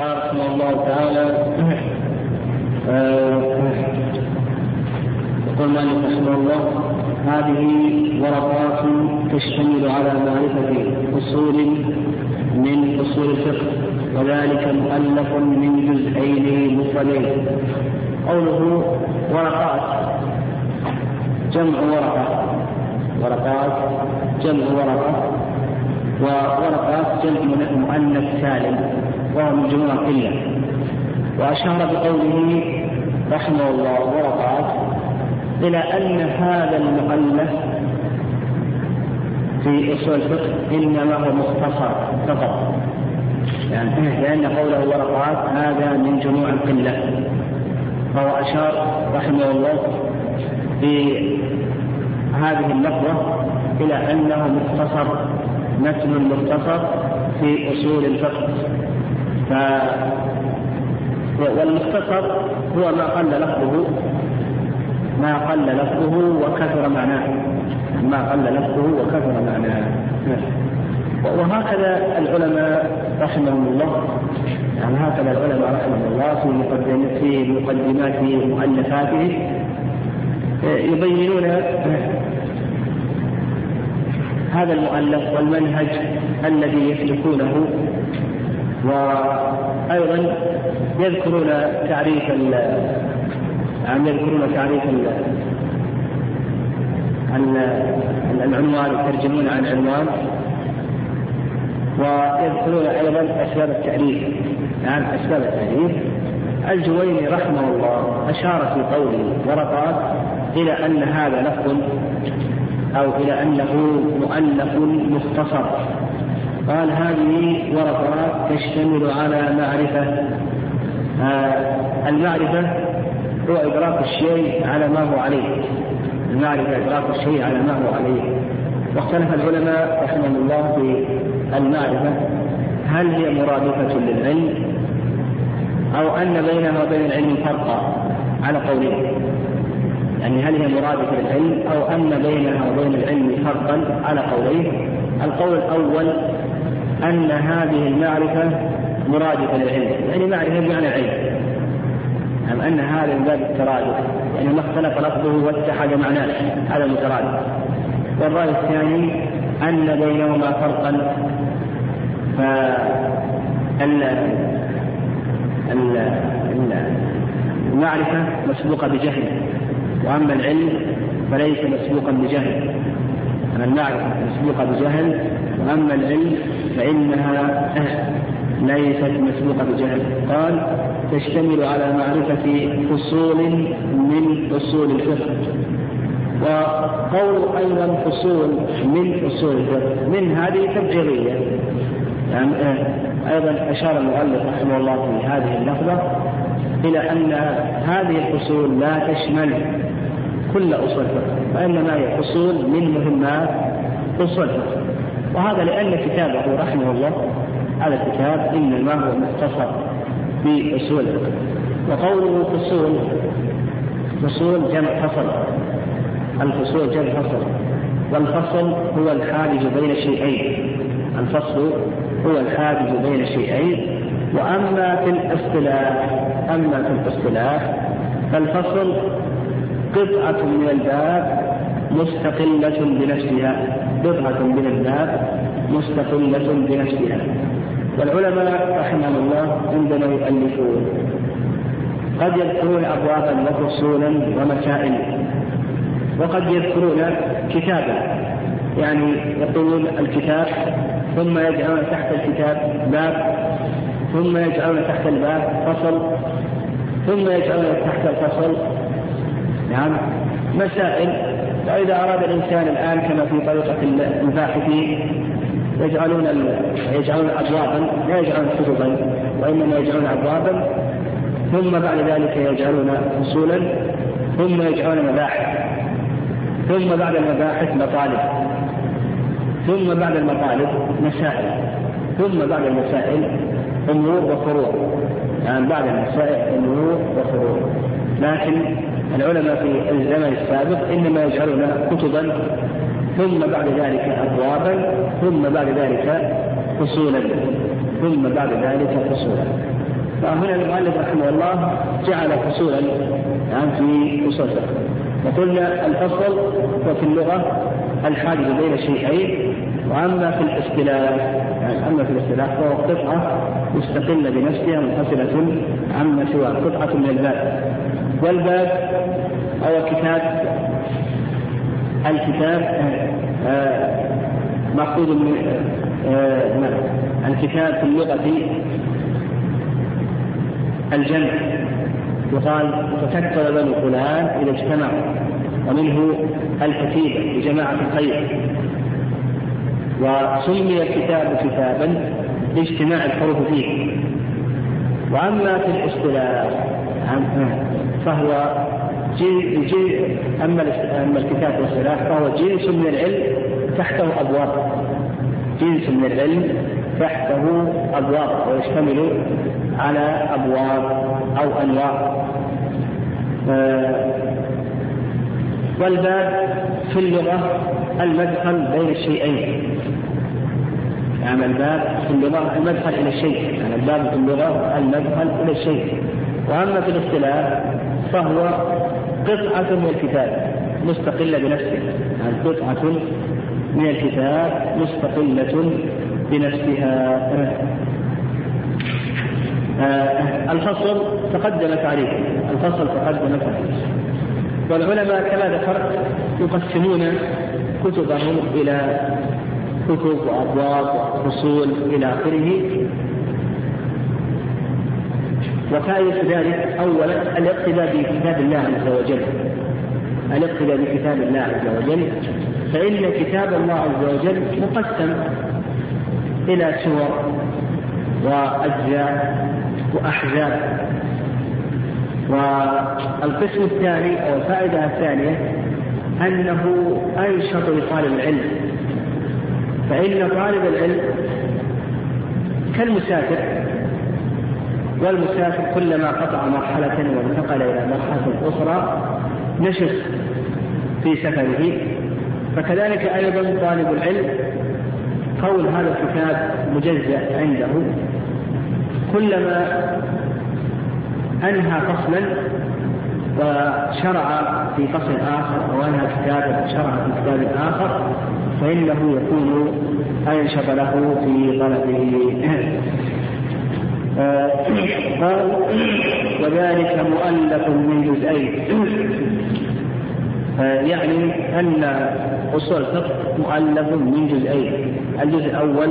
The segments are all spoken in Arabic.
رحمه الله تعالى. آه، يقول مالك رحمه الله هذه ورقات تشتمل على معرفة أصول من أصول الفقه وذلك مؤلف من جزئين مفردين. قوله ورقات جمع ورقة. ورقات جمع ورقة. وورقات جمع مؤنث سالم. وهو من جموع قلة وأشار بقوله رحمه الله ورقات إلى أن هذا المؤلف في أصول الفقه إنما هو مختصر فقط. يعني لأن قوله ورقات هذا من جموع القلة. فهو أشار رحمه الله في هذه اللفظة إلى أنه مختصر متن مختصر في أصول الفقه. ف والمختصر هو ما قل لفظه ما قل لفظه وكثر معناه. ما قل لفظه وكثر معناه. وهكذا العلماء رحمهم الله يعني هكذا العلماء رحمهم الله في مقدمات في مقدمات مؤلفاته يبينون هذا المؤلف والمنهج الذي يسلكونه وأيضا يذكرون تعريف يعني يذكرون تعريف العنوان يترجمون عن عنوان ويذكرون أيضا أسباب التاليف نعم أسباب التاليف الجويني رحمه الله أشار في قوله ورقات إلى أن هذا لفظ أو إلى أنه مؤلف مختصر. قال هذه ورقات تشتمل على معرفة آه المعرفة هو إدراك الشيء على ما هو عليه. المعرفة إدراك الشيء على ما هو عليه. واختلف العلماء رحمهم الله في المعرفة هل هي مرادفة للعلم أو أن بينها وبين العلم فرقا على قولين يعني هل هي مرادفة للعلم أو أن بينها وبين العلم فرقا على قولين القول الأول أن هذه المعرفة مرادفة للعلم. يعني معرفة بمعنى علم أم أن هذا من باب الترادف. يعني ما اختلف لفظه واتحد معناه. هذا مترادف والرأي الثاني أن بينهما فرقا. فال المعرفة مسبوقة بجهل. وأما العلم فليس مسبوقا بجهل. أما المعرفة مسبوقة بجهل. وأما العلم فإنها ليست مسبوقة بجهل قال تشتمل على معرفة فصول من أصول الفقه. وقول أيضا فصول من أصول الفقه. من هذه تبعيرية يعني أيضا أشار المؤلف رحمه الله في هذه اللفظة إلى أن هذه الفصول لا تشمل كل أصول الفقه وإنما هي فصول من مهمات أصول الفقه. وهذا لأن كتابه رحمه الله هذا الكتاب إنما هو مختصر في أصول وقوله فصول فصول جمع فصل الفصول جمع فصل والفصل هو الحاجز بين شيئين. الفصل هو الحاجز بين شيئين وأما في الاصطلاح أما في الاصطلاح فالفصل قطعة من الباب مستقلة بنفسها. قطعة من الباب مستقلة بنفسها. والعلماء رحمهم الله عندما يؤلفون قد يذكرون أبوابا وفصولا ومسائل وقد يذكرون كتابا. يعني يقولون الكتاب ثم يجعلون تحت الكتاب باب ثم يجعلون تحت الباب فصل ثم يجعلون تحت الفصل. نعم. مسائل فإذا أراد الإنسان الآن كما في طريقة الباحثين يجعلون يجعلون أبوابا لا يجعلون كتبا وإنما يجعلون أبوابا ثم بعد ذلك يجعلون فصولا ثم يجعلون مباحث ثم بعد المباحث مطالب ثم بعد المطالب مسائل ثم بعد المسائل أمور وفروع. يعني بعد المسائل أمور وفروع. لكن العلماء في الزمن السابق إنما يجعلون كتبا ثم بعد ذلك ابوابا ثم بعد ذلك فصولا ثم بعد ذلك فصولا. فهنا المؤلف رحمه الله جعل فصولا يعني في أصول وقلنا الفصل وفي اللغة الحاجز بين شيئين وأما في الاصطلاح يعني أما في الاصطلاح فهو قطعة مستقلة بنفسها منفصلة عما سواه قطعة من الباب. والباب هو كتاب الكتاب آه، مأخوذ من آه،. الكتاب في اللغة الجمع. يقال تكتب بنو فلان إذا اجتمعوا. ومنه الكتيبة لجماعة الخير. وسمي الكتاب كتابا لاجتماع الحروف فيه. وأما في الاصطلاح فهو جي أما أما الكتاب والاصطلاح فهو جنس من العلم تحته أبواب. جنس من العلم تحته أبواب ويشتمل على أبواب أو أنواع. آه، والباب في اللغة المدخل بين الشيئين. يعني الباب في اللغة المدخل إلى الشيء. يعني الباب في اللغة المدخل إلى الشيء. وأما في الاصطلاح فهو قطعة من الكتاب. مستقلة بنفسها. يعني قطعة من الكتاب مستقلة بنفسها. آه الفصل تقدم تعريفه الفصل تقدم تعريفه والعلماء كما ذكرت يقسمون كتبهم إلى كتب وأبواب وفصول إلى آخره. وفائدة ذلك أولا الاقتداء بكتاب الله عز وجل. الاقتداء بكتاب الله عز وجل. فإن كتاب الله عز وجل مقسم إلى سور وأجزاء وأحزاب. والقسم الثاني أو الفائدة الثانية أنه أنشط لطالب العلم. فإن طالب العلم كالمسافر والمسافر كلما قطع مرحلة وانتقل إلى مرحلة أخرى نشط في سفره. فكذلك أيضا طالب العلم قول هذا الكتاب مجزأ عنده. كلما أنهى فصلا وشرع في فصل آخر أو أنهى كتابا وشرع في كتاب آخر فإنه يكون أنشط له في طلبه. قال وذلك مؤلف من جزئين. آه، يعني أن أصول الفقه مؤلف من جزئين. الجزء الأول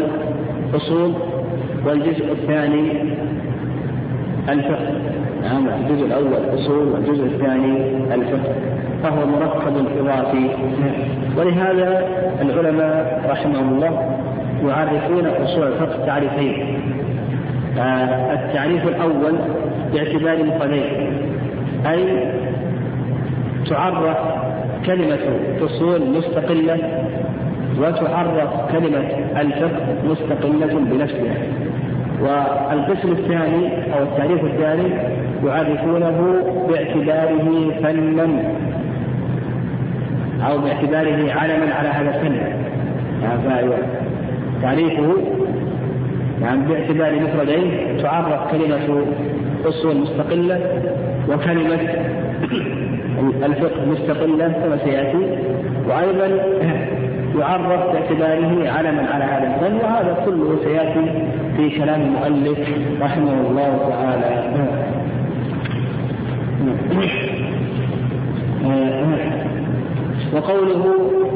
أصول والجزء الثاني الفقه. نعم الجزء الأول أصول والجزء الثاني الفقه. فهو مركب إضافي ولهذا العلماء رحمهم الله يعرفون أصول الفقه تعريفين. آه، التعريف الأول باعتبار مفردين أي تعرف كلمة أصول مستقلة وتعرف كلمة الفقه مستقلة بنفسها. والقسم الثاني أو التعريف الثاني يعرفونه باعتباره فنا أو باعتباره علما على هذا الفن. تعريفه يعني باعتبار مفردين تعرف كلمة أصول مستقلة وكلمة الفقه مستقلة كما سيأتي وأيضا يعرف باعتباره علما على هذا الفن وهذا كله سيأتي في كلام المؤلف رحمه الله تعالى. وقوله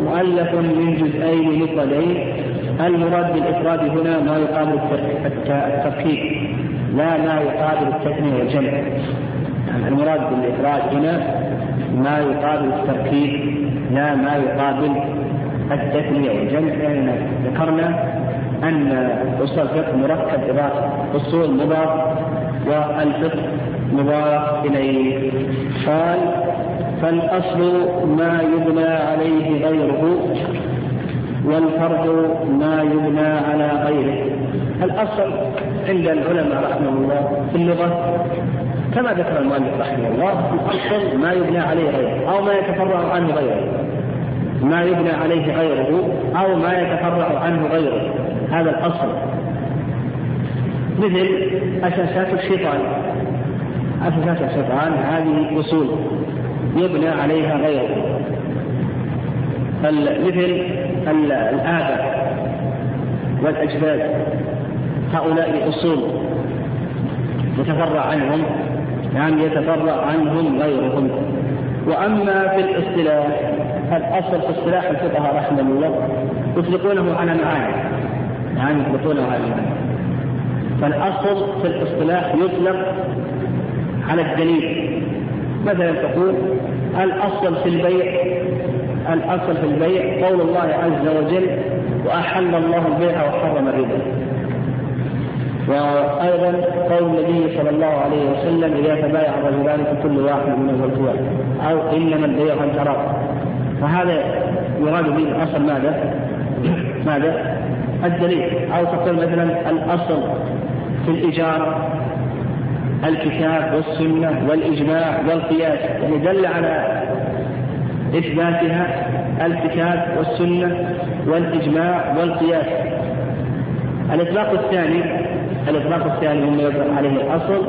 مؤلف من جزئين مفردين المراد بالإفراد هنا ما يقابل التفكيك. لا ما يقابل التثنية والجمع. يعني المراد بالإفراد هنا ما يقابل التركيب لا ما يقابل التثنية والجمع. لأن ذكرنا أن أصول الفقه مركب إضافة أصول مضاف والفقه مضاف إليه. قال فالأصل ما يبنى عليه غيره. والفرد ما يبنى على غيره. الأصل عند العلماء رحمه الله في اللغة كما ذكر المؤلف رحمه الله الأصل ما يبنى عليه غيره أو ما يتفرع عنه غيره. ما يبنى عليه غيره أو ما يتفرع عنه غيره. هذا الأصل. مثل أساسات الشيطان. أساسات الشيطان هذه أصول يبنى عليها غيره. مثل الآباء والأجداد هؤلاء أصول يتفرع عنهم يعني يتفرع عنهم غيرهم. وأما في الاصطلاح الأصل في اصطلاح الفقهاء رحمه الله يطلقونه على معاني. يعني يطلقونه على معاني. فالأصل في الاصطلاح يطلق على الدليل. مثلا تقول الأصل في البيع الأصل في البيع قول الله عز وجل وأحل الله البيع وحرم الربا وأيضا قول النبي صلى الله عليه وسلم إذا تبايع الرجلان فكل واحد منهما الكوى أو إنما البيع عن تراض فهذا يراد به الأصل ماذا؟ ماذا؟ الدليل أو تقول مثلا الأصل في الإجارة الكتاب والسنة والإجماع والقياس يعني دل على إثباتها الكتاب والسنة والإجماع والقياس. الإطلاق الثاني الإطلاق الثاني مما يطلق عليه الأصل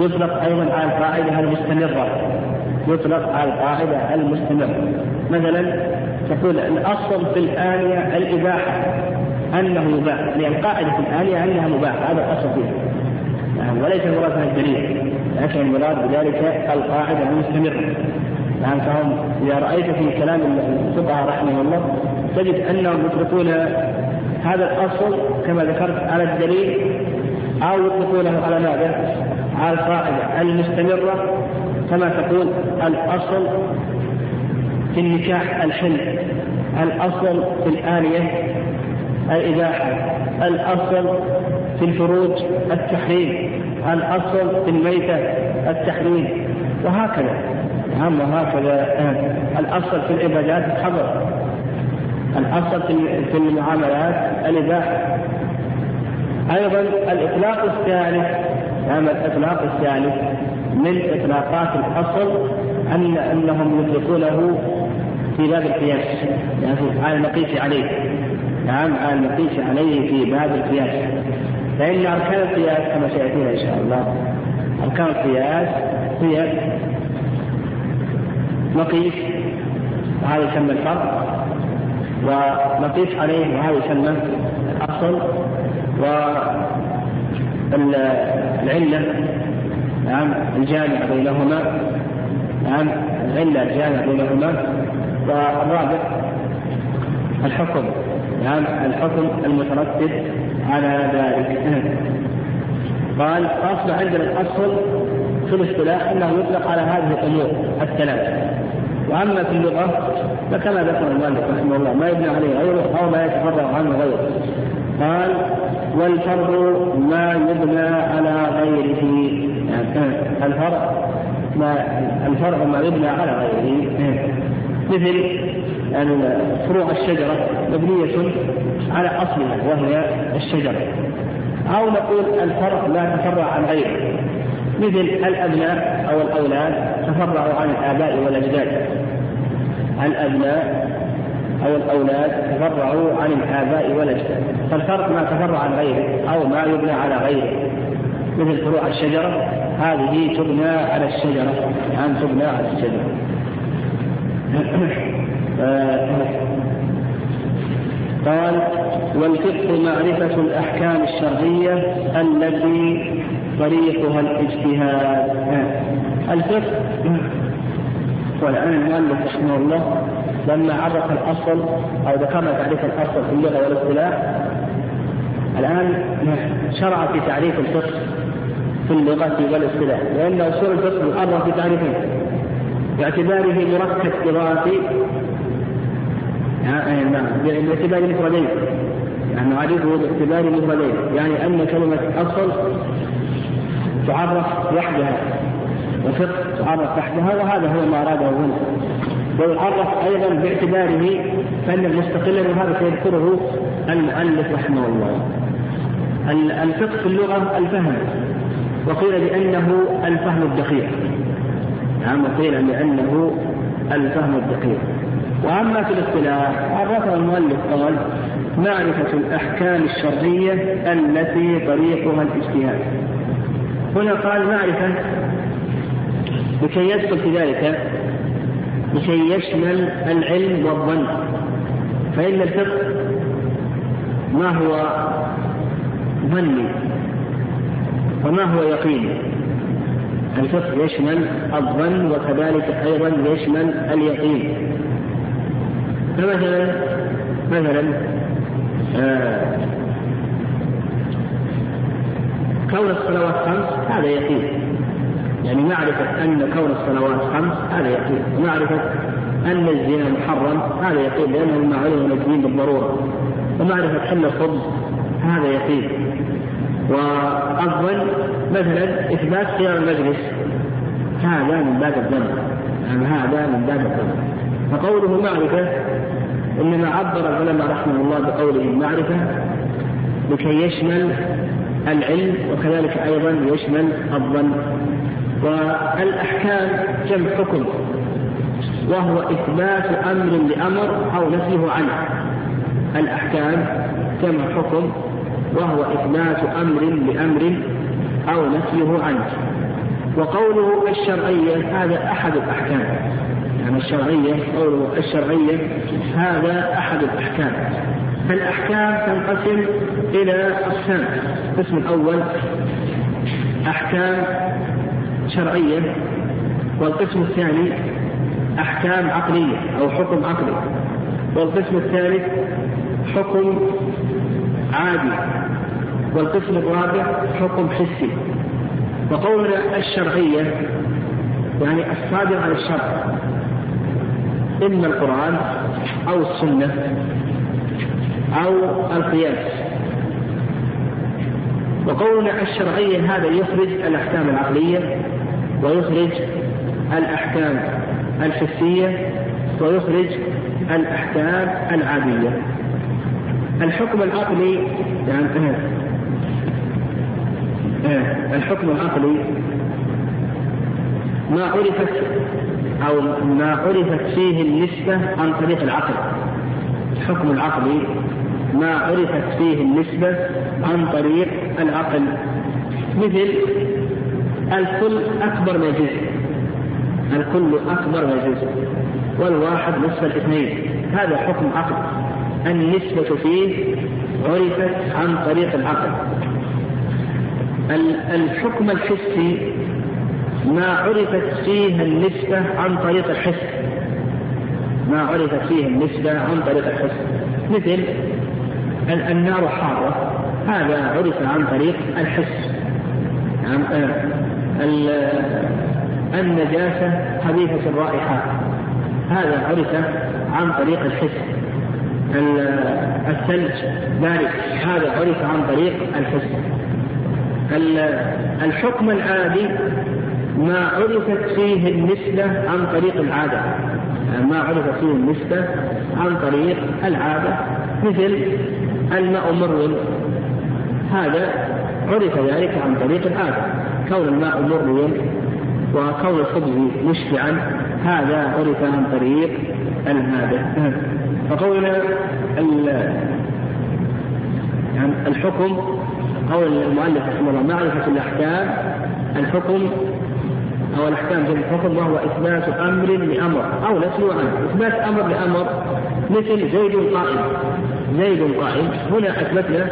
يطلق أيضا على القاعدة المستمرة. يطلق على القاعدة المستمرة. مثلا تقول الأصل في الآنية الإباحة أنه يباح لأن القاعدة في الآنية أنها مباحة هذا الأصل فيها. نعم وليس المراد الدليل لكن المراد بذلك القاعدة المستمرة. نعم فهم إذا رأيت في كلام الفقهاء رحمه الله تجد أنهم يطلقون هذا الأصل كما ذكرت على الدليل أو يطلقونه على ماذا؟ على القاعدة المستمرة كما تقول الأصل في النكاح الحل الأصل في الآنية الإباحة الأصل في الفروج التحريم الأصل في الميتة التحريم وهكذا نعم وهكذا. الأصل في العبادات الحظر الأصل في المعاملات الإباحة. أيضا الإطلاق الثالث نعم الإطلاق الثالث من إطلاقات الأصل أن أنهم يطلقونه في باب القياس. يعني على المقيس عليه. نعم على المقيس عليه في باب القياس. فإن أركان القياس كما سيأتينا إن شاء الله. أركان القياس هي مقيس وهذا يسمى الفرق. ونقيس عليه وهذا يسمى الأصل. والعلة نعم الجامع بينهما. نعم العلة الجامع بينهما. والرابع الحكم. نعم الحكم المترتب على ذلك. قال فأصبح عندنا الأصل في الاصطلاح أنه يطلق على هذه الأمور الثلاث واما في اللغة فكما ذكر المؤلف رحمه الله ما يبنى عليه غيره أو ما يتفرع عنه غيره. قال والفرض ما يبنى على غيره. يعني الفرع ما الفرع ما يبنى على غيره. مثل فروع الشجرة مبنية على أصلها وهي الشجرة. أو نقول الفرع لا تفرع عن غيره. مثل الأبناء أو الأولاد تفرعوا عن الآباء والأجداد. الأبناء أو الأولاد تفرعوا عن الآباء والأجداد فالفرق ما تفرع عن غيره أو ما يبنى على غيره. مثل فروع الشجرة هذه تبنى على الشجرة. نعم تبنى على الشجرة. قال والفقه معرفة الأحكام الشرعية التي طريقها الاجتهاد. الفقه والآن المؤلف رحمه الله لما عرف الأصل أو ذكرنا تعريف الأصل في اللغة والاصطلاح الآن شرع في تعريف الفقه في اللغة والاصطلاح لأن أصول الفقه يعرف في تعريفين باعتباره مركب إضافي نعم باعتبار مفردين يعني نعرفه باعتبار مفردين يعني أن كلمة أصل تعرف وحدها. وفقه تعرف وحدها وهذا هو ما أراده هنا. ويعرف أيضا باعتباره فن مستقلا وهذا سيذكره المؤلف رحمه الله. الفقه في اللغة الفهم. وقيل بأنه الفهم الدقيق. نعم وقيل بأنه الفهم الدقيق. وأما في الاصطلاح عرفه المؤلف قال معرفة الأحكام الشرعية التي طريقها الاجتهاد. هنا قال معرفة لكي يدخل في ذلك لكي يشمل العلم والظن. فإن الفقه ما هو ظني وما هو يقيني. الفقه يشمل الظن وكذلك أيضا يشمل اليقين. فمثلا مثلا آه كون الصلوات خمس هذا يقين. يعني معرفة أن كون الصلوات خمس هذا يقين. ومعرفة أن الزنا محرم هذا يقين لأنه مما علم من الدين بالضرورة. ومعرفة حل الخبز هذا يقين. والظن مثلا إثبات قيام المجلس هذا من باب الظن يعني هذا من باب الظن فقوله معرفة إنما عبر العلماء رحمه الله بقوله معرفة لكي يشمل العلم وكذلك أيضا يشمل الظن. والأحكام جمع حكم وهو إثبات أمر لأمر أو نفيه عنه. الأحكام جمع حكم وهو إثبات أمر لأمر أو نفيه عنه. وقوله الشرعية هذا أحد الأحكام. يعني الشرعية قوله الشرعية هذا أحد الأحكام. فالأحكام تنقسم إلى أقسام القسم الأول أحكام شرعية والقسم الثاني أحكام عقلية أو حكم عقلي. والقسم الثالث حكم عادي. والقسم الرابع حكم حسي. وقولنا الشرعية يعني الصادر عن الشرع. إما القرآن أو السنة أو القياس. وقولنا الشرعية هذا يخرج الأحكام العقلية ويخرج الأحكام الحسية ويخرج الأحكام العادية. الحكم العقلي يعني آه. الحكم العقلي ما عرفت أو ما عرفت فيه النسبة عن طريق العقل. الحكم العقلي ما عرفت فيه النسبة عن طريق العقل. مثل الكل أكبر من الجزء الكل أكبر من الجزء والواحد نصف الاثنين. هذا حكم عقل. النسبة فيه عرفت عن طريق العقل. الحكم الحسي ما عرفت فيه النسبة عن طريق الحس. ما عرفت فيه النسبة عن طريق الحس. مثل النار حارة. هذا عرف عن طريق الحس. يعني النجاسة خبيثة الرائحة. هذا عرف عن طريق الحس. الثلج بارد. هذا عرف عن طريق الحس. الحكم العادي ما عرفت فيه النسبة عن طريق العادة. ما عرفت فيه النسبة عن طريق العادة. مثل الماء مر هذا عرف ذلك عن طريق العادة كون الماء مريا وكون الخبز مشبعا هذا عرف عن طريق العادة فقولنا يعني الحكم قول المؤلف رحمه الله معرفة الأحكام. الحكم أو الأحكام في الحكم وهو إثبات أمر لأمر أو نفي عنه إثبات أمر لأمر مثل زيد قائم. زيد قائم هنا أثبتنا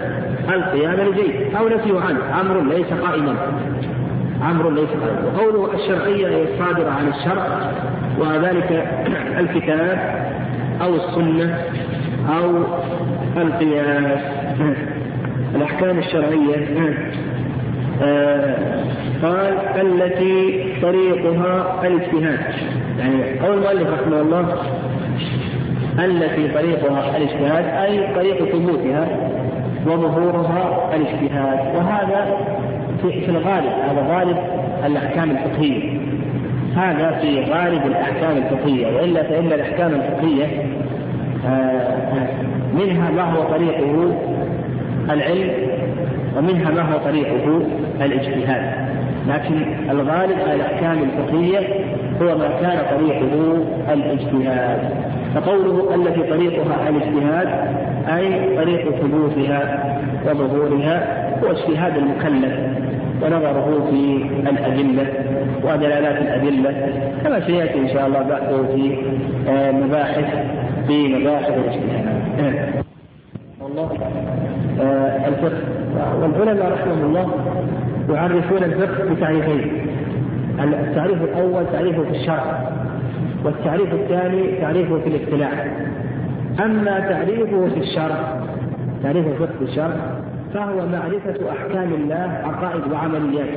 القيام لزيد. أو نفي عنه عمرو ليس قائما. عمرو ليس قائما. وقوله الشرعية هي الصادرة عن الشرع وذلك الكتاب أو السنة أو القياس. الأحكام الشرعية. آه قال التي طريقها الاجتهاد. يعني قول المؤلف رحمه الله التي طريقها الاجتهاد أي طريق ثبوتها وظهورها الاجتهاد. وهذا في, الغالب هذا غالب الأحكام الفقهية. هذا في غالب الأحكام الفقهية. وإلا فإن الأحكام الفقهية آه، منها ما هو طريقه العلم ومنها ما هو طريقه الاجتهاد. لكن الغالب الأحكام الفقهية هو ما كان طريقه الاجتهاد. فقوله التي طريقها الاجتهاد أي طريق ثبوتها وظهورها هو اجتهاد المكلف ونظره في الأدلة ودلالات الأدلة كما سيأتي إن شاء الله بعده في آه، مباحث في مباحث الاجتهاد. والله الفقه. والعلماء رحمهم الله يعرفون الفقه بتعريفين. التعريف الأول تعريفه في الشرع. والتعريف الثاني تعريفه في الاصطلاح أما تعريفه في الشرع تعريف الفقه في الشرع فهو معرفة أحكام الله عقائد وعمليات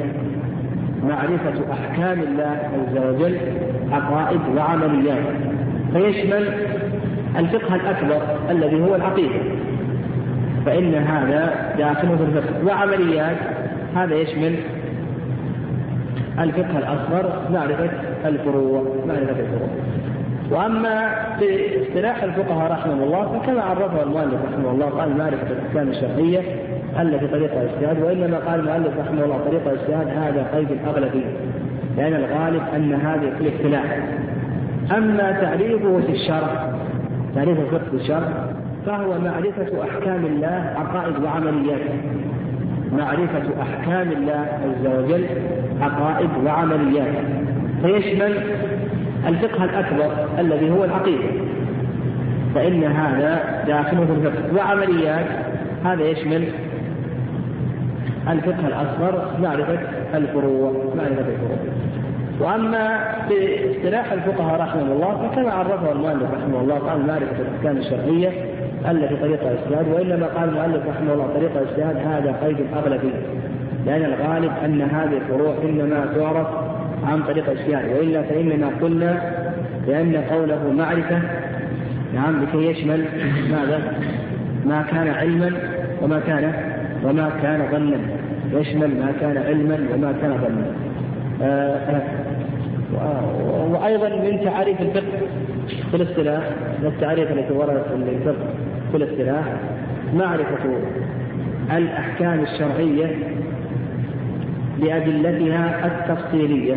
معرفة أحكام الله عز وجل عقائد وعمليات فيشمل الفقه الأكبر الذي هو العقيدة. فإن هذا داخل في الفقه. وعمليات هذا يشمل الفقه الأصغر معرفة الفروع معرفة الفروع. وأما في اصطلاح الفقهاء رحمه الله فكما عرفه المؤلف رحمه الله قال معرفة الأحكام الشرعية التي طريقة الاجتهاد وإنما قال المؤلف رحمه الله طريقة الاجتهاد هذا قيد الأغلبية لأن الغالب أن هذه في الاصطلاح أما تعريفه في الشرع تعريف الفقه في الشرع فهو معرفة أحكام الله عقائد وعمليات معرفة أحكام الله عز وجل عقائد وعمليات. فيشمل الفقه الأكبر الذي هو العقيدة. فإن هذا داخل في الفقه. وعمليات هذا يشمل الفقه الأصغر معرفة الفروع معرفة الفروع. وأما في اصطلاح الفقهاء رحمه الله فكما عرفه المؤلف رحمه الله قال معرفة الأحكام الشرعية التي طريقة الإجتهاد وإنما قال المؤلف رحمه الله طريقة الإجتهاد هذا قيد الأغلبية لأن الغالب أن هذه الفروع إنما تعرف عن طريق الاجتهاد وإلا فإننا قلنا بأن قوله معرفة نعم لكي يشمل ماذا؟ ما كان علما وما كان وما كان ظنا يشمل ما كان علما وما كان ظنا آه، آه، وأيضا من تعريف الفقه في الاصطلاح والتعريف التي وردت في الفقه في الاصطلاح معرفة الأحكام الشرعية بأدلتها التفصيلية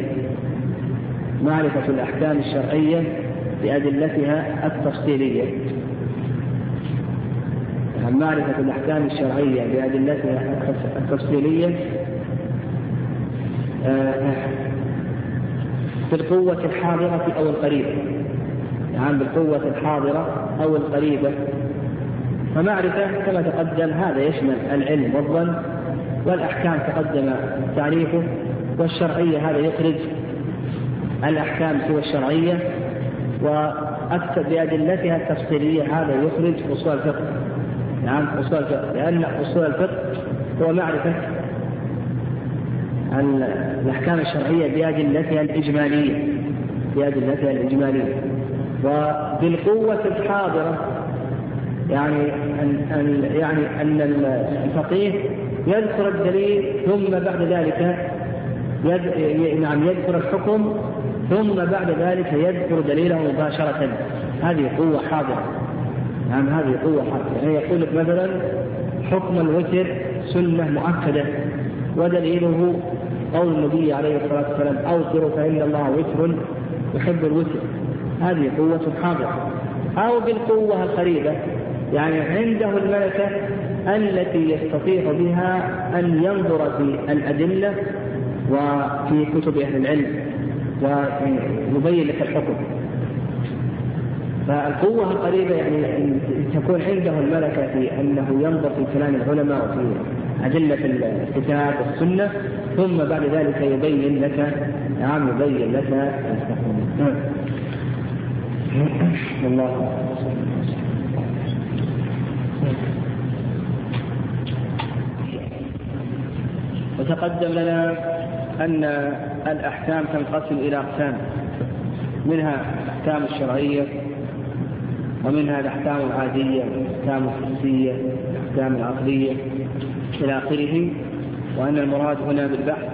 معرفة الأحكام الشرعية بأدلتها التفصيلية. يعني معرفة الأحكام الشرعية بأدلتها التفصيلية بالقوة الحاضرة أو القريبة. يعني بالقوة الحاضرة أو القريبة. فمعرفة كما تقدم هذا يشمل العلم والظن والأحكام تقدم تعريفه والشرعية هذا يخرج الأحكام سوى الشرعية وأكثر بأدلتها التفصيلية هذا يخرج أصول الفقه. نعم أصول الفقه لأن أصول الفقه هو معرفة الأحكام الشرعية بأدلتها الإجمالية بأدلتها الإجمالية. وبالقوة الحاضرة يعني أن يعني أن الفقيه يذكر الدليل ثم بعد ذلك يد... نعم يذكر الحكم ثم بعد ذلك يذكر دليله مباشرة. هذه قوة حاضرة. نعم هذه قوة حاضرة. يعني يقول لك مثلا حكم الوتر سنة مؤكدة ودليله قول النبي عليه الصلاة والسلام أوتروا فإن الله وتر يحب الوتر. هذه قوة حاضرة. أو بالقوة القريبة يعني عنده الملكة التي يستطيع بها أن ينظر في الأدلة وفي كتب أهل العلم ويبين لك الحكم. فالقوة القريبة يعني أن تكون عنده الملكة في أنه ينظر في كلام العلماء وفي أدلة الكتاب والسنة ثم بعد ذلك يبين لك نعم يبين لك الحكم الله وتقدم لنا أن الأحكام تنقسم إلى أقسام. منها الأحكام الشرعية ومنها الأحكام العادية الأحكام الحسية الأحكام العقلية إلى آخره. وأن المراد هنا بالبحث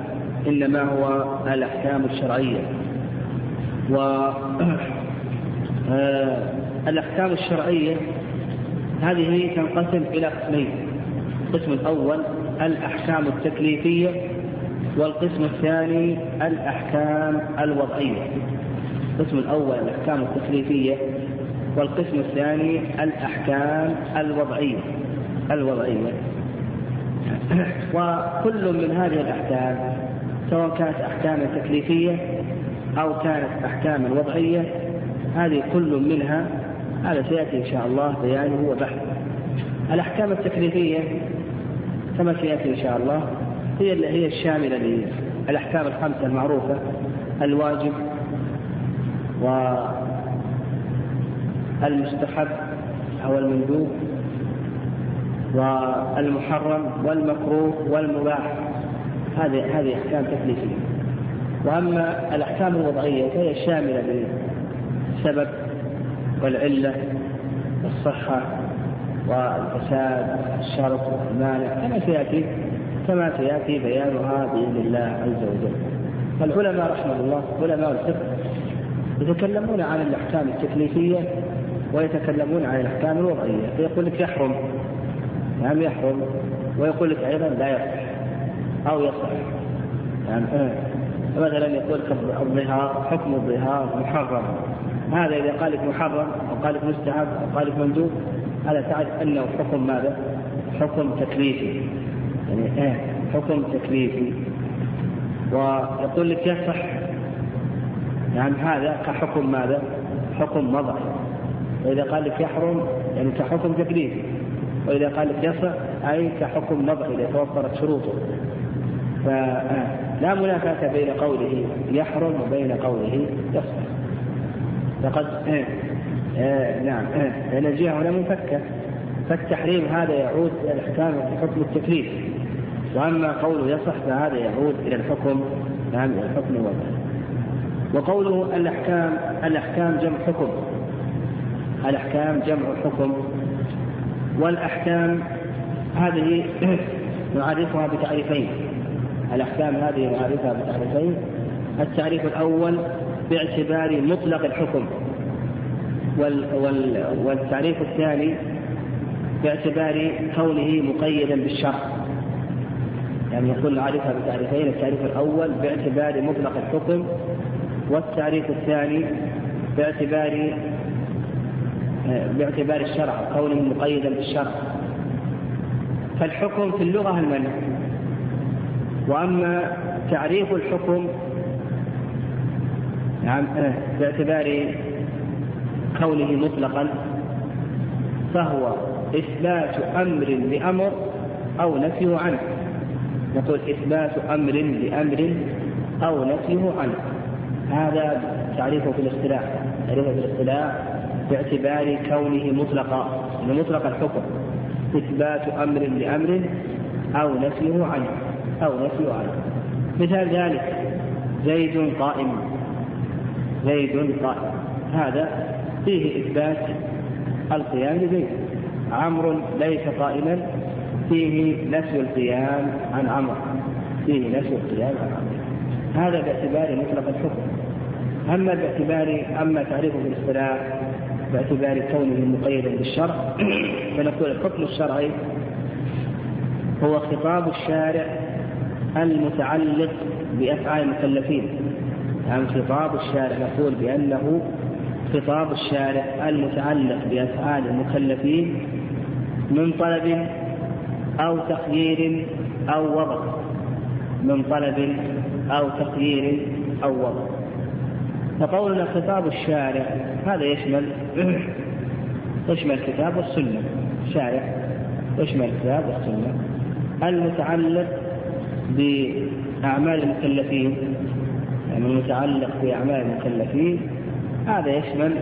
إنما هو الأحكام الشرعية. و آه، الأحكام الشرعية هذه تنقسم إلى قسمين. القسم الأول الأحكام التكليفية والقسم الثاني الأحكام الوضعية. القسم الأول الأحكام التكليفية والقسم الثاني الأحكام الوضعية. الوضعية. وكل من هذه الأحكام سواء كانت أحكاما تكليفية أو كانت أحكاما وضعية هذه كل منها هذا سيأتي إن شاء الله بيانه وبحثه. الأحكام التكليفية كما سيأتي إن شاء الله هي هي الشاملة للأحكام الخمسة المعروفة الواجب والمستحب أو المندوب والمحرم والمكروه والمباح. هذه هذه أحكام تكليفية. وأما الأحكام الوضعية فهي الشاملة للسبب والعلة والصحة والفساد الشرط والمانع كما سيأتي كما سيأتي بيانها بإذن الله عز وجل. فالعلماء رحمه الله علماء الفقه يتكلمون عن الأحكام التكليفية ويتكلمون عن الأحكام الوضعية. فيقول لك يحرم. نعم يحرم. ويقول لك أيضا لا يصح أو يصح. يعني مثلا يقول لك الظهار حكم الظهار محرم. هذا إذا قال لك محرم أو قال لك مستحب أو قال لك مندوب هذا تعرف أنه حكم ماذا؟ حكم تكليفي. يعني إيه حكم تكليفي. ويقول لك يصح يعني هذا كحكم ماذا؟ حكم وضعي وإذا قال لك يحرم يعني كحكم تكليفي. وإذا قال لك يصح أي كحكم وضعي إذا توفرت شروطه. فلا منافاة بين قوله يحرم وبين قوله يصح. فقد إيه إيه نعم إيه. لأن الجهة هنا منفكة. فالتحريم هذا يعود إلى الأحكام في حكم التكليف. وأما قوله يصح فهذا يعود إلى الحكم نعم إلى الحكم الوضعي وقوله الأحكام الأحكام جمع حكم. الأحكام جمع حكم. والأحكام هذه نعرفها بتعريفين. الأحكام هذه نعرفها بتعريفين. التعريف الأول باعتبار مطلق الحكم. وال وال والتعريف الثاني باعتبار كونه مقيدا بالشرع. يعني يقول نعرفها بتعريفين التعريف الأول باعتبار مطلق الحكم والتعريف الثاني باعتبار باعتبار الشرع كونه مقيدا بالشرع. فالحكم في اللغة المنع. وأما تعريف الحكم نعم باعتبار كونه مطلقا فهو إثبات أمر لأمر أو نفيه عنه. نقول إثبات أمر لأمر أو نفيه عنه. هذا تعريفه في الاصطلاح. تعريفه في الاصطلاح باعتبار كونه مطلقا. مطلق الحكم. إثبات أمر لأمر أو نفيه عنه. أو نفيه عنه. مثال ذلك زيد قائم. زيد قائم. هذا فيه إثبات القيام لزيد عمرو ليس قائما فيه نفي القيام عن عمرو. فيه نفي القيام عن عمرو. هذا باعتبار مطلق الحكم. أما باعتبار أما تعريفه في الاصطلاح باعتبار كونه مقيدا بالشرع فنقول الحكم الشرعي هو خطاب الشارع المتعلق بأفعال المكلفين. يعني خطاب الشارع نقول بأنه خطاب الشارع المتعلق بأفعال المكلفين من طلب أو تخيير أو وضع. من طلب أو تخيير أو وضع. فقولنا خطاب الشارع هذا يشمل يشمل الكتاب والسنة الشارع يشمل الكتاب والسنة المتعلق بأعمال المكلفين. يعني المتعلق بأعمال المكلفين هذا يشمل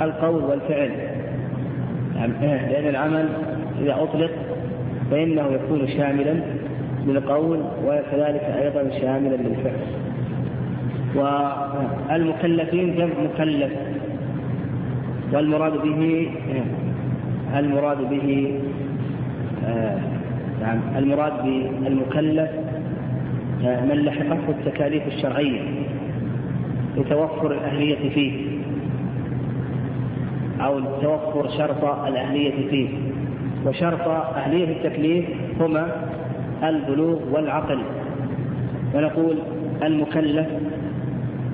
القول والفعل. يعني لأن العمل إذا أطلق فإنه يكون شاملا للقول وكذلك أيضا شاملا للفعل. والمكلفين جمع مكلف. والمراد به المراد به نعم المراد بالمكلف من لحقته التكاليف الشرعية. لتوفر الأهلية فيه. أو توفر شرط الأهلية فيه. وشرط أهلية التكليف هما البلوغ والعقل. ونقول المكلف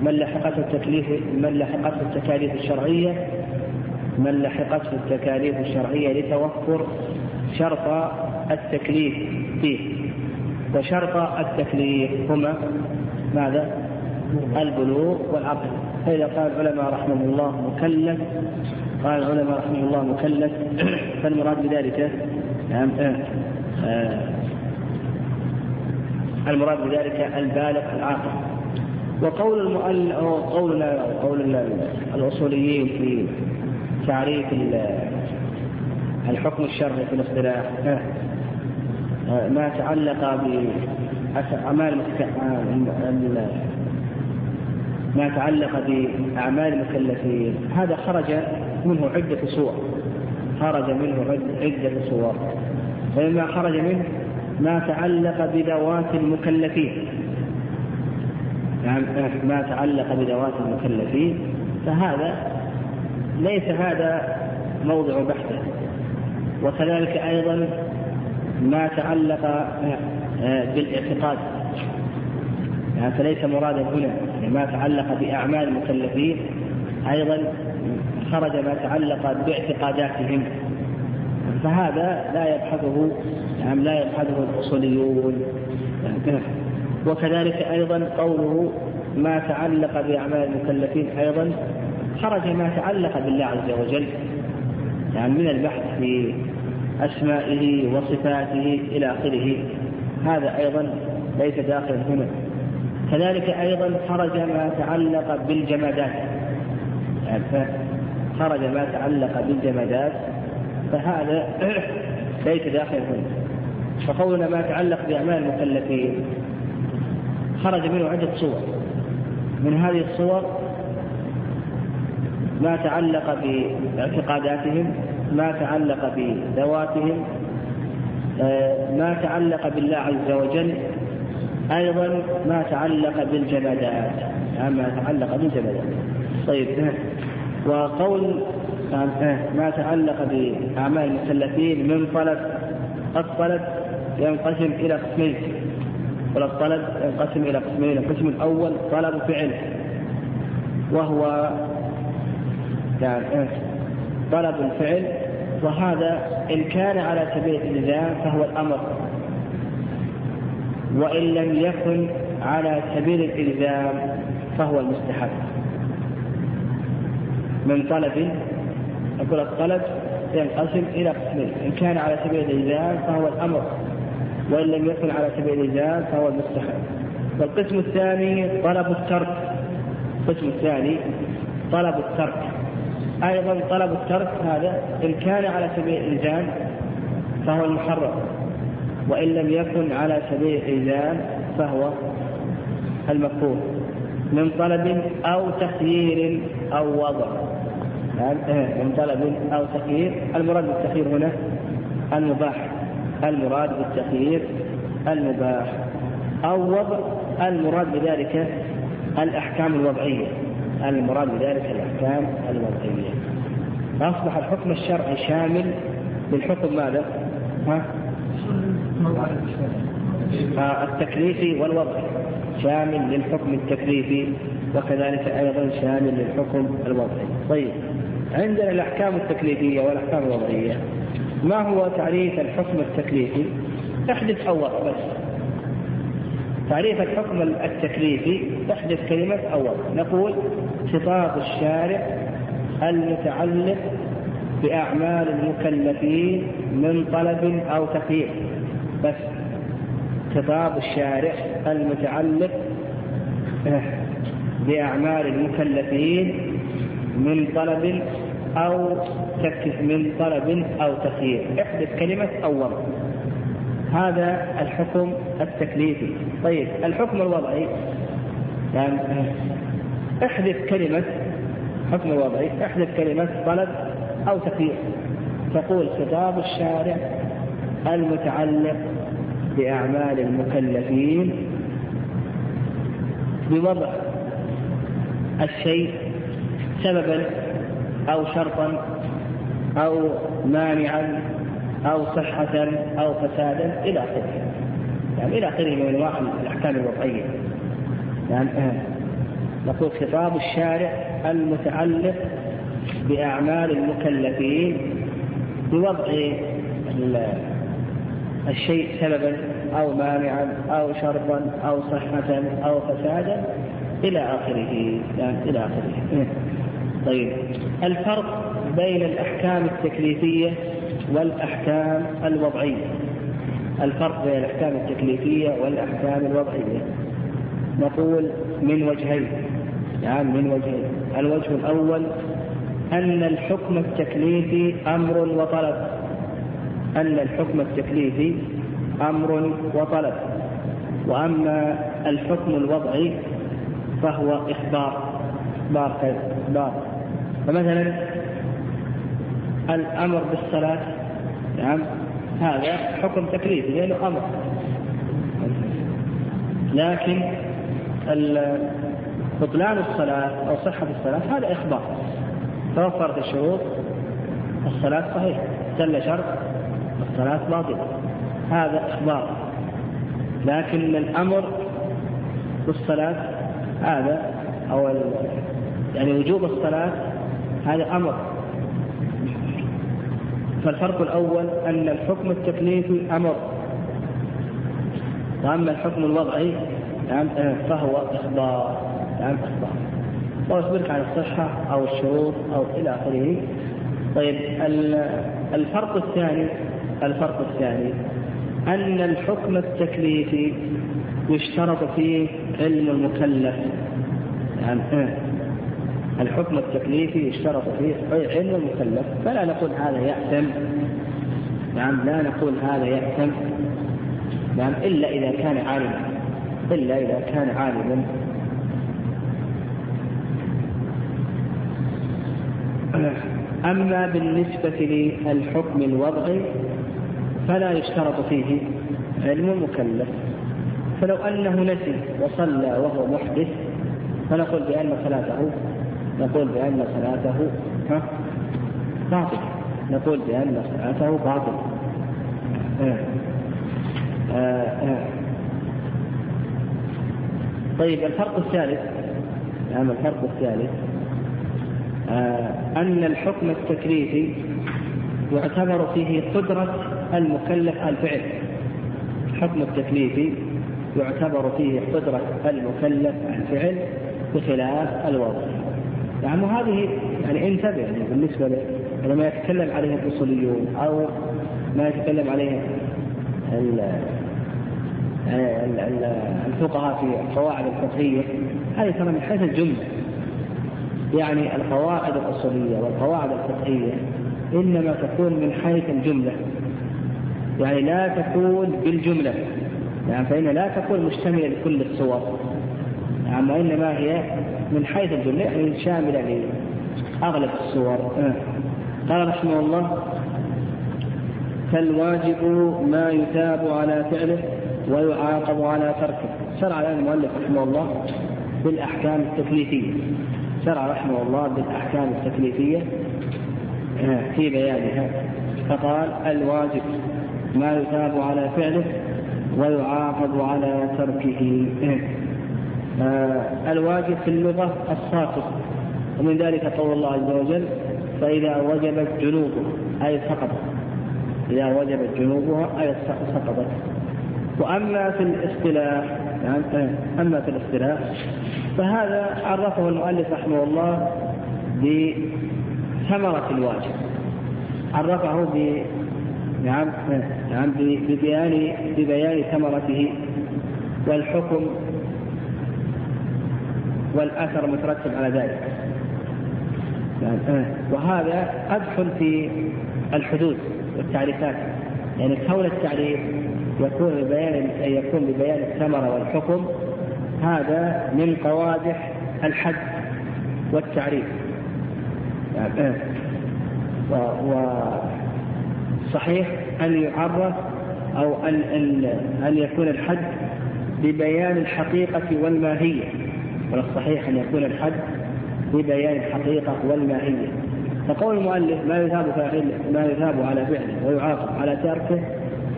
من لحقته التكليف من لحقته التكاليف الشرعية من لحقته التكاليف الشرعية لتوفر شرط التكليف فيه. وشرط التكليف هما ماذا؟ البلوغ والعقل. فإذا قال العلماء رحمه الله مكلف قال العلماء رحمه الله مكلف فالمراد بذلك نعم آه آه المراد بذلك البالغ العاقل. وقول المؤلف قولنا قول الأصوليين في تعريف الحكم الشرعي في الاصطلاح آه، ما تعلق بأعمال ما تعلق بأعمال المكلفين. هذا خرج منه عدة صور خرج منه عدة صور فمما خرج منه ما تعلق بذوات المكلفين. يعني ما تعلق بذوات المكلفين. فهذا ليس هذا موضع بحثه. وكذلك أيضا ما تعلق آه، بالإعتقاد. يعني فليس مرادا هنا. ما تعلق بأعمال المكلفين أيضا خرج ما تعلق باعتقاداتهم. فهذا لا يبحثه يعني لا يبحثه الأصوليون وكذلك أيضا قوله ما تعلق بأعمال المكلفين أيضا خرج ما تعلق بالله عز وجل يعني من البحث في أسمائه وصفاته إلى آخره. هذا أيضا ليس داخلا هنا. كذلك أيضا خرج ما تعلق بالجمادات. يعني خرج ما تعلق بالجمادات فهذا ليس داخلا هنا فقولنا ما تعلق بأعمال المكلفين خرج منه عدة صور. من هذه الصور ما تعلق باعتقاداتهم ما تعلق بذواتهم آه، ما تعلق بالله عز وجل أيضا ما تعلق بالجمادات ما تعلق بالجمادات طيب وقول ما تعلق بأعمال المكلفين من طلب الطلب ينقسم إلى قسمين. والطلب ينقسم إلى قسمين. القسم الأول طلب فعل وهو يعني طلب الفعل. وهذا إن كان على سبيل الإلزام فهو الأمر. وإن لم يكن على سبيل الإلزام فهو المستحب. من طلب نقول الطلب ينقسم إلى قسمين. إن كان على سبيل الإلزام فهو الأمر وإن لم يكن على سبيل الإلزام فهو المستحب. والقسم الثاني طلب الترك. القسم الثاني طلب الترك. أيضا طلب الترك هذا إن كان على سبيل الإلزام فهو المحرم. وإن لم يكن على سبيل الإلزام فهو المكروه من طلب أو تخيير أو وضع. إيه، من طلب أو تخيير. المراد بالتخيير هنا المباح المراد بالتخيير المباح. أو وضع المراد بذلك الأحكام الوضعية. المراد بذلك الأحكام الوضعية. فأصبح الحكم الشرعي شامل للحكم ماذا؟ ها؟ التكليفي والوضعي شامل للحكم التكليفي وكذلك أيضا شامل للحكم الوضعي. طيب عندنا الأحكام التكليفية والأحكام الوضعية. ما هو تعريف الحكم التكليفي؟ احدث أول بس. تعريف الحكم التكليفي تحدث كلمة أول. نقول خطاب الشارع المتعلق بأعمال المكلفين من طلب أو تخيير بس خطاب الشارع المتعلق بأعمال المكلفين من طلب أو من طلب أو تخيير. احدث كلمة أول. هذا الحكم التكليفي. طيب الحكم الوضعي. يعني احذف كلمة حكم الوضعي احذف كلمة طلب أو تخيير. تقول خطاب الشارع المتعلق بأعمال المكلفين بوضع الشيء سببا أو شرطا أو مانعا أو صحة أو فسادا إلى آخره يعني إلى آخره من أنواع الأحكام الوضعية يعني آه. نقول خطاب الشارع المتعلق بأعمال المكلفين بوضع الشيء سببا أو مانعا أو شرطا أو صحة أو فسادا إلى آخره. يعني إلى آخره. طيب الفرق بين الأحكام التكليفية والأحكام الوضعية. الفرق بين الأحكام التكليفية والأحكام الوضعية. نقول من وجهين. يعني من وجهين. الوجه الأول أن الحكم التكليفي أمر وطلب. أن الحكم التكليفي أمر وطلب وأما الحكم الوضعي فهو إخبار إخبار إخبار. فمثلا الأمر بالصلاة نعم هذا حكم تكليفي لأنه أمر. لكن بطلان الصلاة أو صحة الصلاة هذا إخبار. توفرت الشروط الصلاة صحيحة سل شرط الصلاة باطلة هذا إخبار. لكن الأمر بالصلاة هذا أو يعني وجوب الصلاة هذا أمر. فالفرق الأول أن الحكم التكليفي أمر. وأما الحكم الوضعي فهو إخبار. يعني إخبار. ويخبرك عن الصحة أو الشروط أو إلى آخره. طيب الفرق الثاني الفرق الثاني أن الحكم التكليفي يشترط فيه علم المكلف. يعني الحكم التكليفي يشترط فيه علم المكلف. فلا نقول هذا يأثم. نعم لا نقول هذا يأثم. نعم إلا إذا كان عالما. إلا إذا كان عالما. أما بالنسبة للحكم الوضعي فلا يشترط فيه علم المكلف فلو أنه نسي وصلى وهو محدث فنقول بأن صلاته نقول بأن صلاته باطل نقول بأن صلاته باطل آه. آه. آه. طيب الفرق الثالث نعم الفرق الثالث أن الحكم التكليفي يعتبر فيه قدرة المكلف الفعل الحكم التكليفي يعتبر فيه قدرة المكلف الفعل بخلاف الوضع يعني هذه يعني انتبه يعني بالنسبة لما يتكلم عليه الأصوليون أو ما يتكلم عليه الفقهاء في القواعد الفقهية. هذه ترى من حيث الجملة. يعني القواعد الأصولية والقواعد الفقهية إنما تكون من حيث الجملة. يعني لا تكون بالجملة. يعني فإن لا تكون مشتملة لكل الصور. يعني وإنما هي من حيث الجملة يعني شاملة لأغلب الصور. قال رحمه الله فالواجب ما يثاب على فعله ويعاقب على تركه. شرع الآن المؤلف رحمه الله بالأحكام التكليفية. شرع رحمه الله بالأحكام التكليفية آه، في بيانها. فقال الواجب. ما يثاب على فعله ويعاقب على تركه. آه، الواجب في اللغة الساقط ومن ذلك قول الله عز وجل فإذا وجبت جنوبه أي سقطت. إذا وجبت جنوبها أي سقطت. وأما في الاصطلاح يعني أما في الاصطلاح فهذا عرفه المؤلف رحمه الله بثمرة الواجب. عرفه نعم نعم ببيان ببيان ثمرته والحكم والأثر المترتب على ذلك. يعني وهذا أدخل في الحدود والتعريفات. يعني كون التعريف يكون ببيان يكون ببيان الثمرة والحكم هذا من قوادح الحد والتعريف. يعني وصحيح أن يعرف أو أن أن أن يكون الحد ببيان الحقيقة والماهية. والصحيح أن يكون الحد ببيان الحقيقة والماهية. فقول المؤلف ما يثاب ما يثاب على فعله ويعاقب على تركه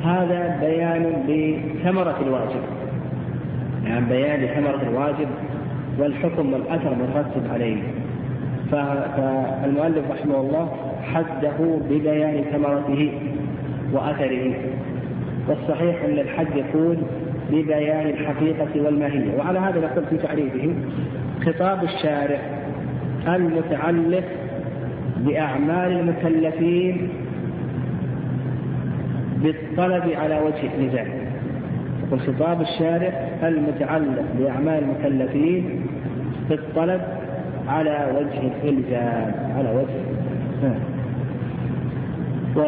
هذا بيان لثمرة الواجب. يعني بيان لثمرة الواجب والحكم والأثر المترتب عليه. فالمؤلف رحمه الله حده ببيان ثمرته وأثره. والصحيح أن الحد يكون ببيان الحقيقة والماهية. وعلى هذا نقول في تعريفه خطاب الشارع المتعلق بأعمال المكلفين بالطلب على وجه النزاع. يقول خطاب الشارع المتعلق بأعمال المكلفين بالطلب على وجه الإلزام على وجه و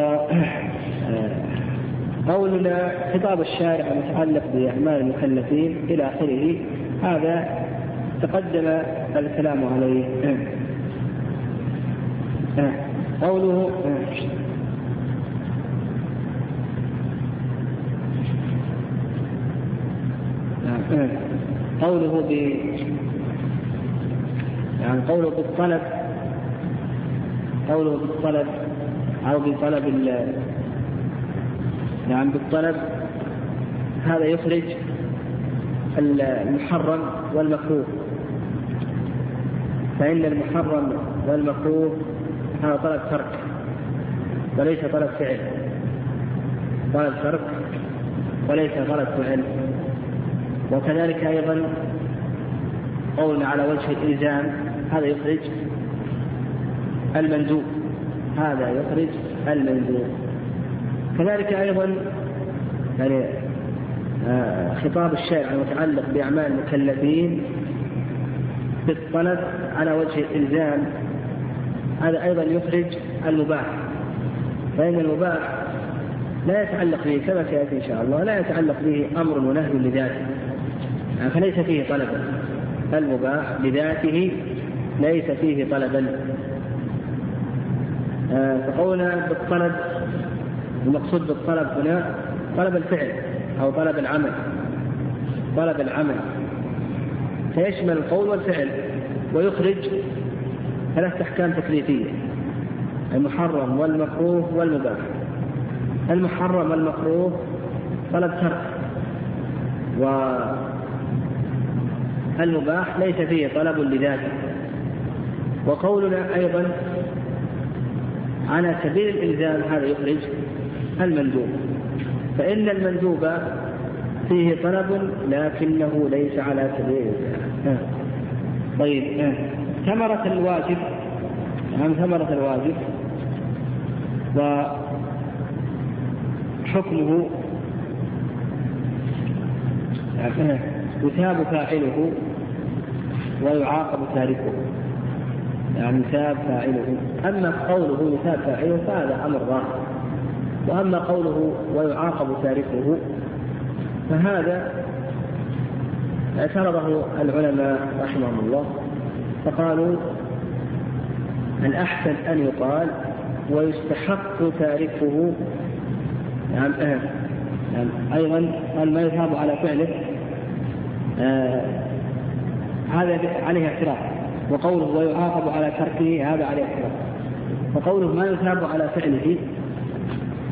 قولنا خطاب الشارع المتعلق بأعمال المكلفين إلى آخره. هذا تقدم الكلام عليه. قوله قوله ب يعني قوله بالطلب قوله بالطلب أو بطلب ال يعني بالطلب هذا يخرج المحرم والمكروه. فإن المحرم والمكروه هذا طلب ترك وليس طلب فعل. طلب ترك وليس طلب فعل. وكذلك أيضا قولنا على وجه الإلزام هذا يخرج المندوب. هذا يخرج المندوب. كذلك أيضا يعني آه، خطاب الشارع المتعلق بأعمال المكلفين بالطلب على وجه الإلزام. هذا أيضا يخرج المباح. فإن المباح لا يتعلق به كما سيأتي إن شاء الله لا يتعلق به أمر ونهي لذاته. يعني فليس فيه طلبا المباح بذاته ليس فيه طلبا. آه، فقولنا بالطلب المقصود بالطلب هنا طلب الفعل أو طلب العمل. طلب العمل. فيشمل القول والفعل ويخرج ثلاث أحكام تكليفية المحرم والمكروه والمباح. المحرم والمكروه طلب ترك والمباح ليس فيه طلب لذاته. وقولنا أيضا على سبيل الإلزام هذا يخرج المندوب. فإن المندوب فيه طلب لكنه ليس على سبيل الإلزام. طيب ثمرة الواجب نعم ثمرة الواجب. وحكمه يثاب فاعله ويعاقب تاركه. يعني يثاب فاعله. أما قوله يثاب فاعله فهذا أمر ظاهر وأما قوله ويعاقب تاركه فهذا اعترضه العلماء رحمهم الله. فقالوا الأحسن أن يقال ويستحق تاركه. نعم آه. نعم أيضا قال ما يثاب على فعله. آه هذا عليه اعتراف وقوله ويعاقب على تركه هذا عليه اعتراف وقوله ما يثاب على فعله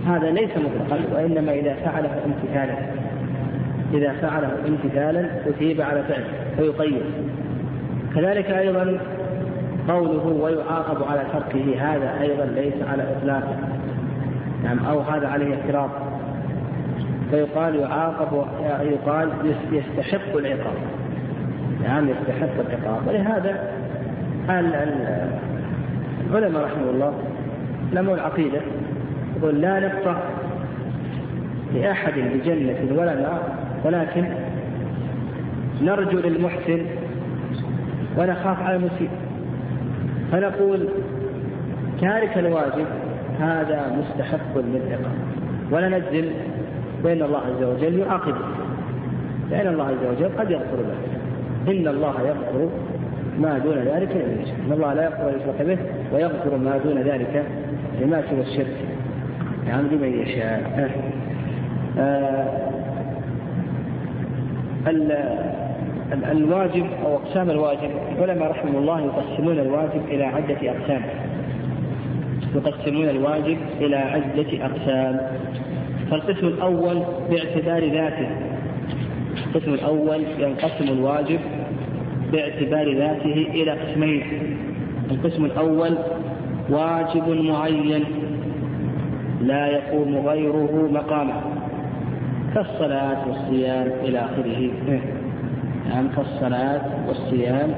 هذا ليس مطلقا وإنما إذا فعله امتثالا. إذا فعله امتثالا أثيب على فعله فيقيد. كذلك أيضا قوله ويعاقب على تركه هذا أيضا ليس على اطلاقه نعم أو هذا عليه اعتراض فيقال يعاقب يقال يستحق العقاب. نعم يستحق العقاب. ولهذا العلماء رحمه الله لموا العقيدة. يقول لا نقطع لأحد بجنة ولا نار ولكن نرجو للمحسن ونخاف على المسيء. فنقول تارك الواجب هذا مستحق للعقاب. ولا نجزم بأن الله عز وجل يعاقبه. لأن الله عز وجل قد يغفر له. إن الله يغفر ما دون ذلك لمن يشاء. إن الله لا يغفر يشرك به ويغفر ما دون ذلك لما سوى الشرك. يعني لمن يشاء. آه الواجب أو أقسام الواجب العلماء رحمه الله يقسمون الواجب إلى عدة أقسام. يقسمون الواجب إلى عدة أقسام. فالقسم الأول باعتبار ذاته. القسم الأول ينقسم الواجب باعتبار ذاته إلى قسمين. القسم الأول واجب معين لا يقوم غيره مقامه كالصلاة والصيام إلى آخره. نعم كالصلاة والصيام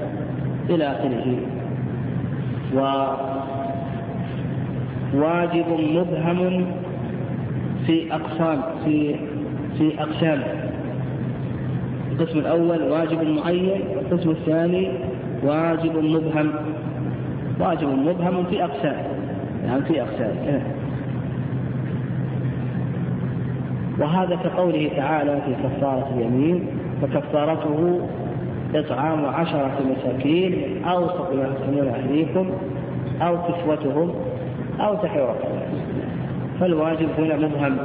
إلى آخره. وواجب مبهم في أقسام في في أقسام. القسم الأول واجب معين والقسم الثاني واجب مبهم. واجب مبهم في أقسام. يعني في أقسام. وهذا كقوله تعالى في كفارة اليمين فكفارته إطعام عشرة مساكين أوسط ما تسمون أهليكم أو كسوتهم أو تحرير. فالواجب هنا مبهم.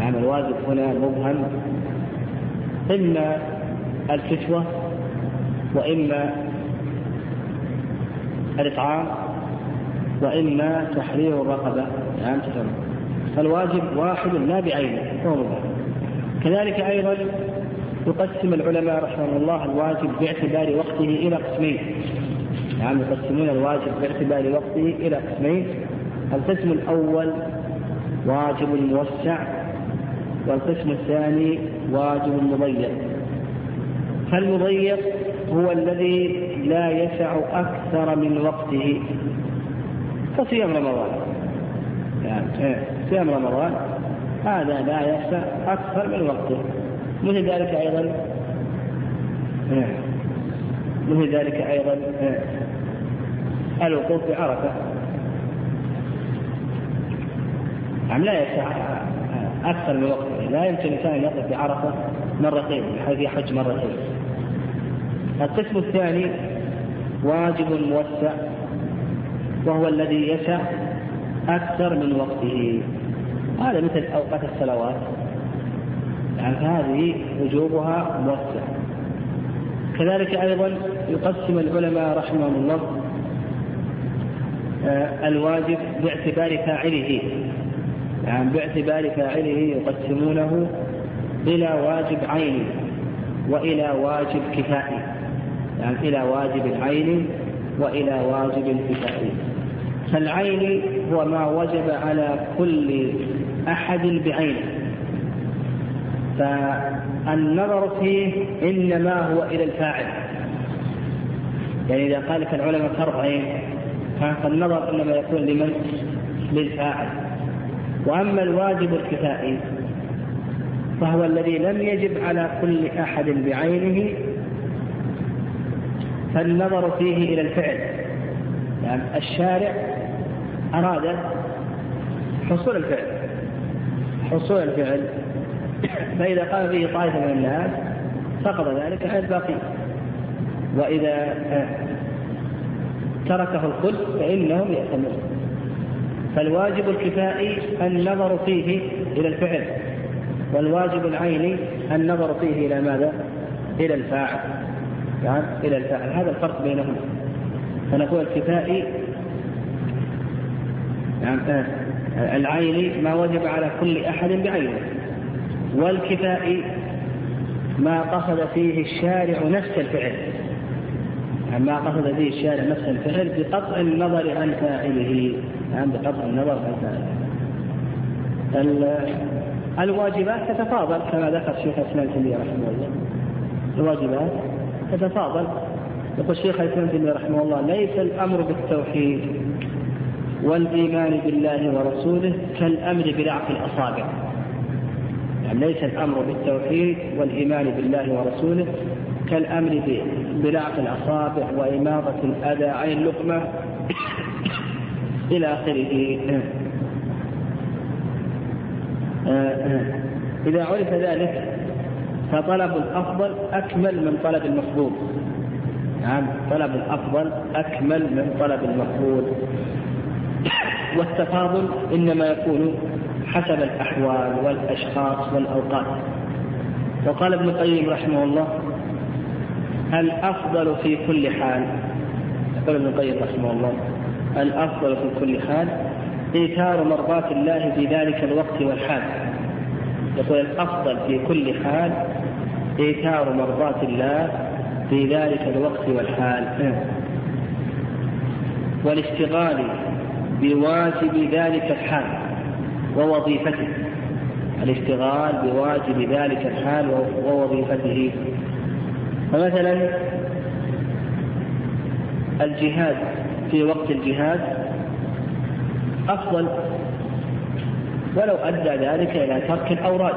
يعني الواجب هنا مبهم. إما الكسوة وإما الإطعام وإما تحرير الرقبة. يعني تفهم. فالواجب واحد لا بعينه. هو كذلك أيضا يقسم العلماء رحمه الله الواجب باعتبار وقته إلى قسمين. يعني يقسمون الواجب باعتبار وقته إلى قسمين. القسم الأول واجب موسع. والقسم الثاني واجب مضيق. فالمضيق هو الذي لا يسع أكثر من وقته. كصيام رمضان. يعني إيه، صيام رمضان. هذا لا يسع أكثر من وقته. مثل ذلك أيضا إيه، مثل ذلك أيضا إيه، الوقوف بعرفة نعم لا يسع أكثر من وقته. لا يمكن الإنسان أن يقف بعرفة مرتين بحيث يحج مرتين. القسم الثاني واجب موسع وهو الذي يسع أكثر من وقته. هذا مثل أوقات الصلوات. يعني هذه وجوبها موسع. كذلك أيضا يقسم العلماء رحمهم الله آه، الواجب باعتبار فاعله. يعني باعتبار فاعله يقسمونه إلى واجب عيني وإلى واجب كفائي يعني إلى واجب العين وإلى واجب الكفائي فالعين هو ما وجب على كل أحد بعينه. فالنظر فيه إنما هو إلى الفاعل. يعني إذا قال لك العلماء فرض عين فالنظر إنما يكون لمن؟ للفاعل. وأما الواجب الكفائي فهو الذي لم يجب على كل أحد بعينه فالنظر فيه إلى الفعل. يعني الشارع أراد حصول الفعل حصول الفعل. فإذا قام به طائفة من الناس فقد ذلك عن الباقي وإذا تركه الكل فإنهم يأتمرون. فالواجب الكفائي النظر فيه إلى الفعل والواجب العيني النظر فيه إلى ماذا؟ إلى الفاعل يعني إلى الفاعل هذا الفرق بينهما. فنقول الكفائي يعني العيني ما وجب على كل أحد بعينه والكفائي ما قصد فيه الشارع نفس الفعل. يعني ما قصد فيه الشارع نفس الفعل بقطع النظر عن فاعله. يعني بقطع النظر الواجبات تتفاضل كما ذكر شيخ الإسلام تيمية رحمه الله. الواجبات تتفاضل. يقول شيخ الإسلام تيمية رحمه الله ليس الأمر بالتوحيد والإيمان بالله ورسوله كالأمر بلعق الأصابع. يعني ليس الأمر بالتوحيد والإيمان بالله ورسوله كالأمر بلعق الأصابع واماطه الأذى عن اللقمة. إلى آخره. إذا عرف ذلك فطلب الأفضل أكمل من طلب المفضول نعم طلب الأفضل أكمل من طلب المفضول والتفاضل إنما يكون حسب الأحوال والأشخاص والأوقات. وقال ابن القيم رحمه الله الأفضل في كل حال. يقول ابن القيم رحمه الله الأفضل في كل حال إيثار مرضاة الله في ذلك الوقت والحال. يقول الأفضل في كل حال إيثار مرضاة الله في ذلك الوقت والحال. والاشتغال بواجب ذلك الحال ووظيفته. الاشتغال بواجب ذلك الحال ووظيفته. فمثلا الجهاد. في وقت الجهاد أفضل ولو أدى ذلك إلى ترك الأوراد.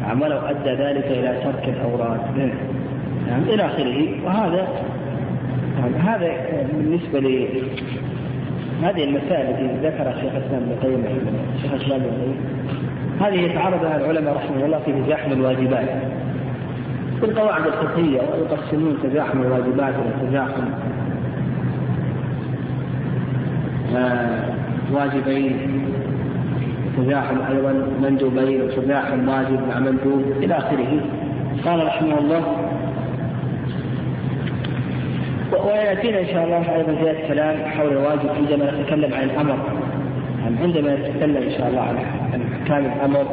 نعم ولو أدى ذلك إلى ترك الأوراد. نعم. إلى آخره. وهذا نعم هذا بالنسبة ل هذه المسائل التي ذكرها الشيخ الإسلام ابن القيم الشيخ الإسلام ابن القيم هذه يتعرض لها العلماء رحمه الله في تزاحم الواجبات. في القواعد الفقهية يقسمون تزاحم الواجبات إلى تزاحم واجبين تزاحم أيضا مندوبين وتزاحم واجب مع مندوب إلى آخره. قال رحمه الله ويأتينا إن شاء الله أيضا زياده كلام حول الواجب عندما نتكلم عن الأمر. عندما نتكلم إن شاء الله عن احكام الأمر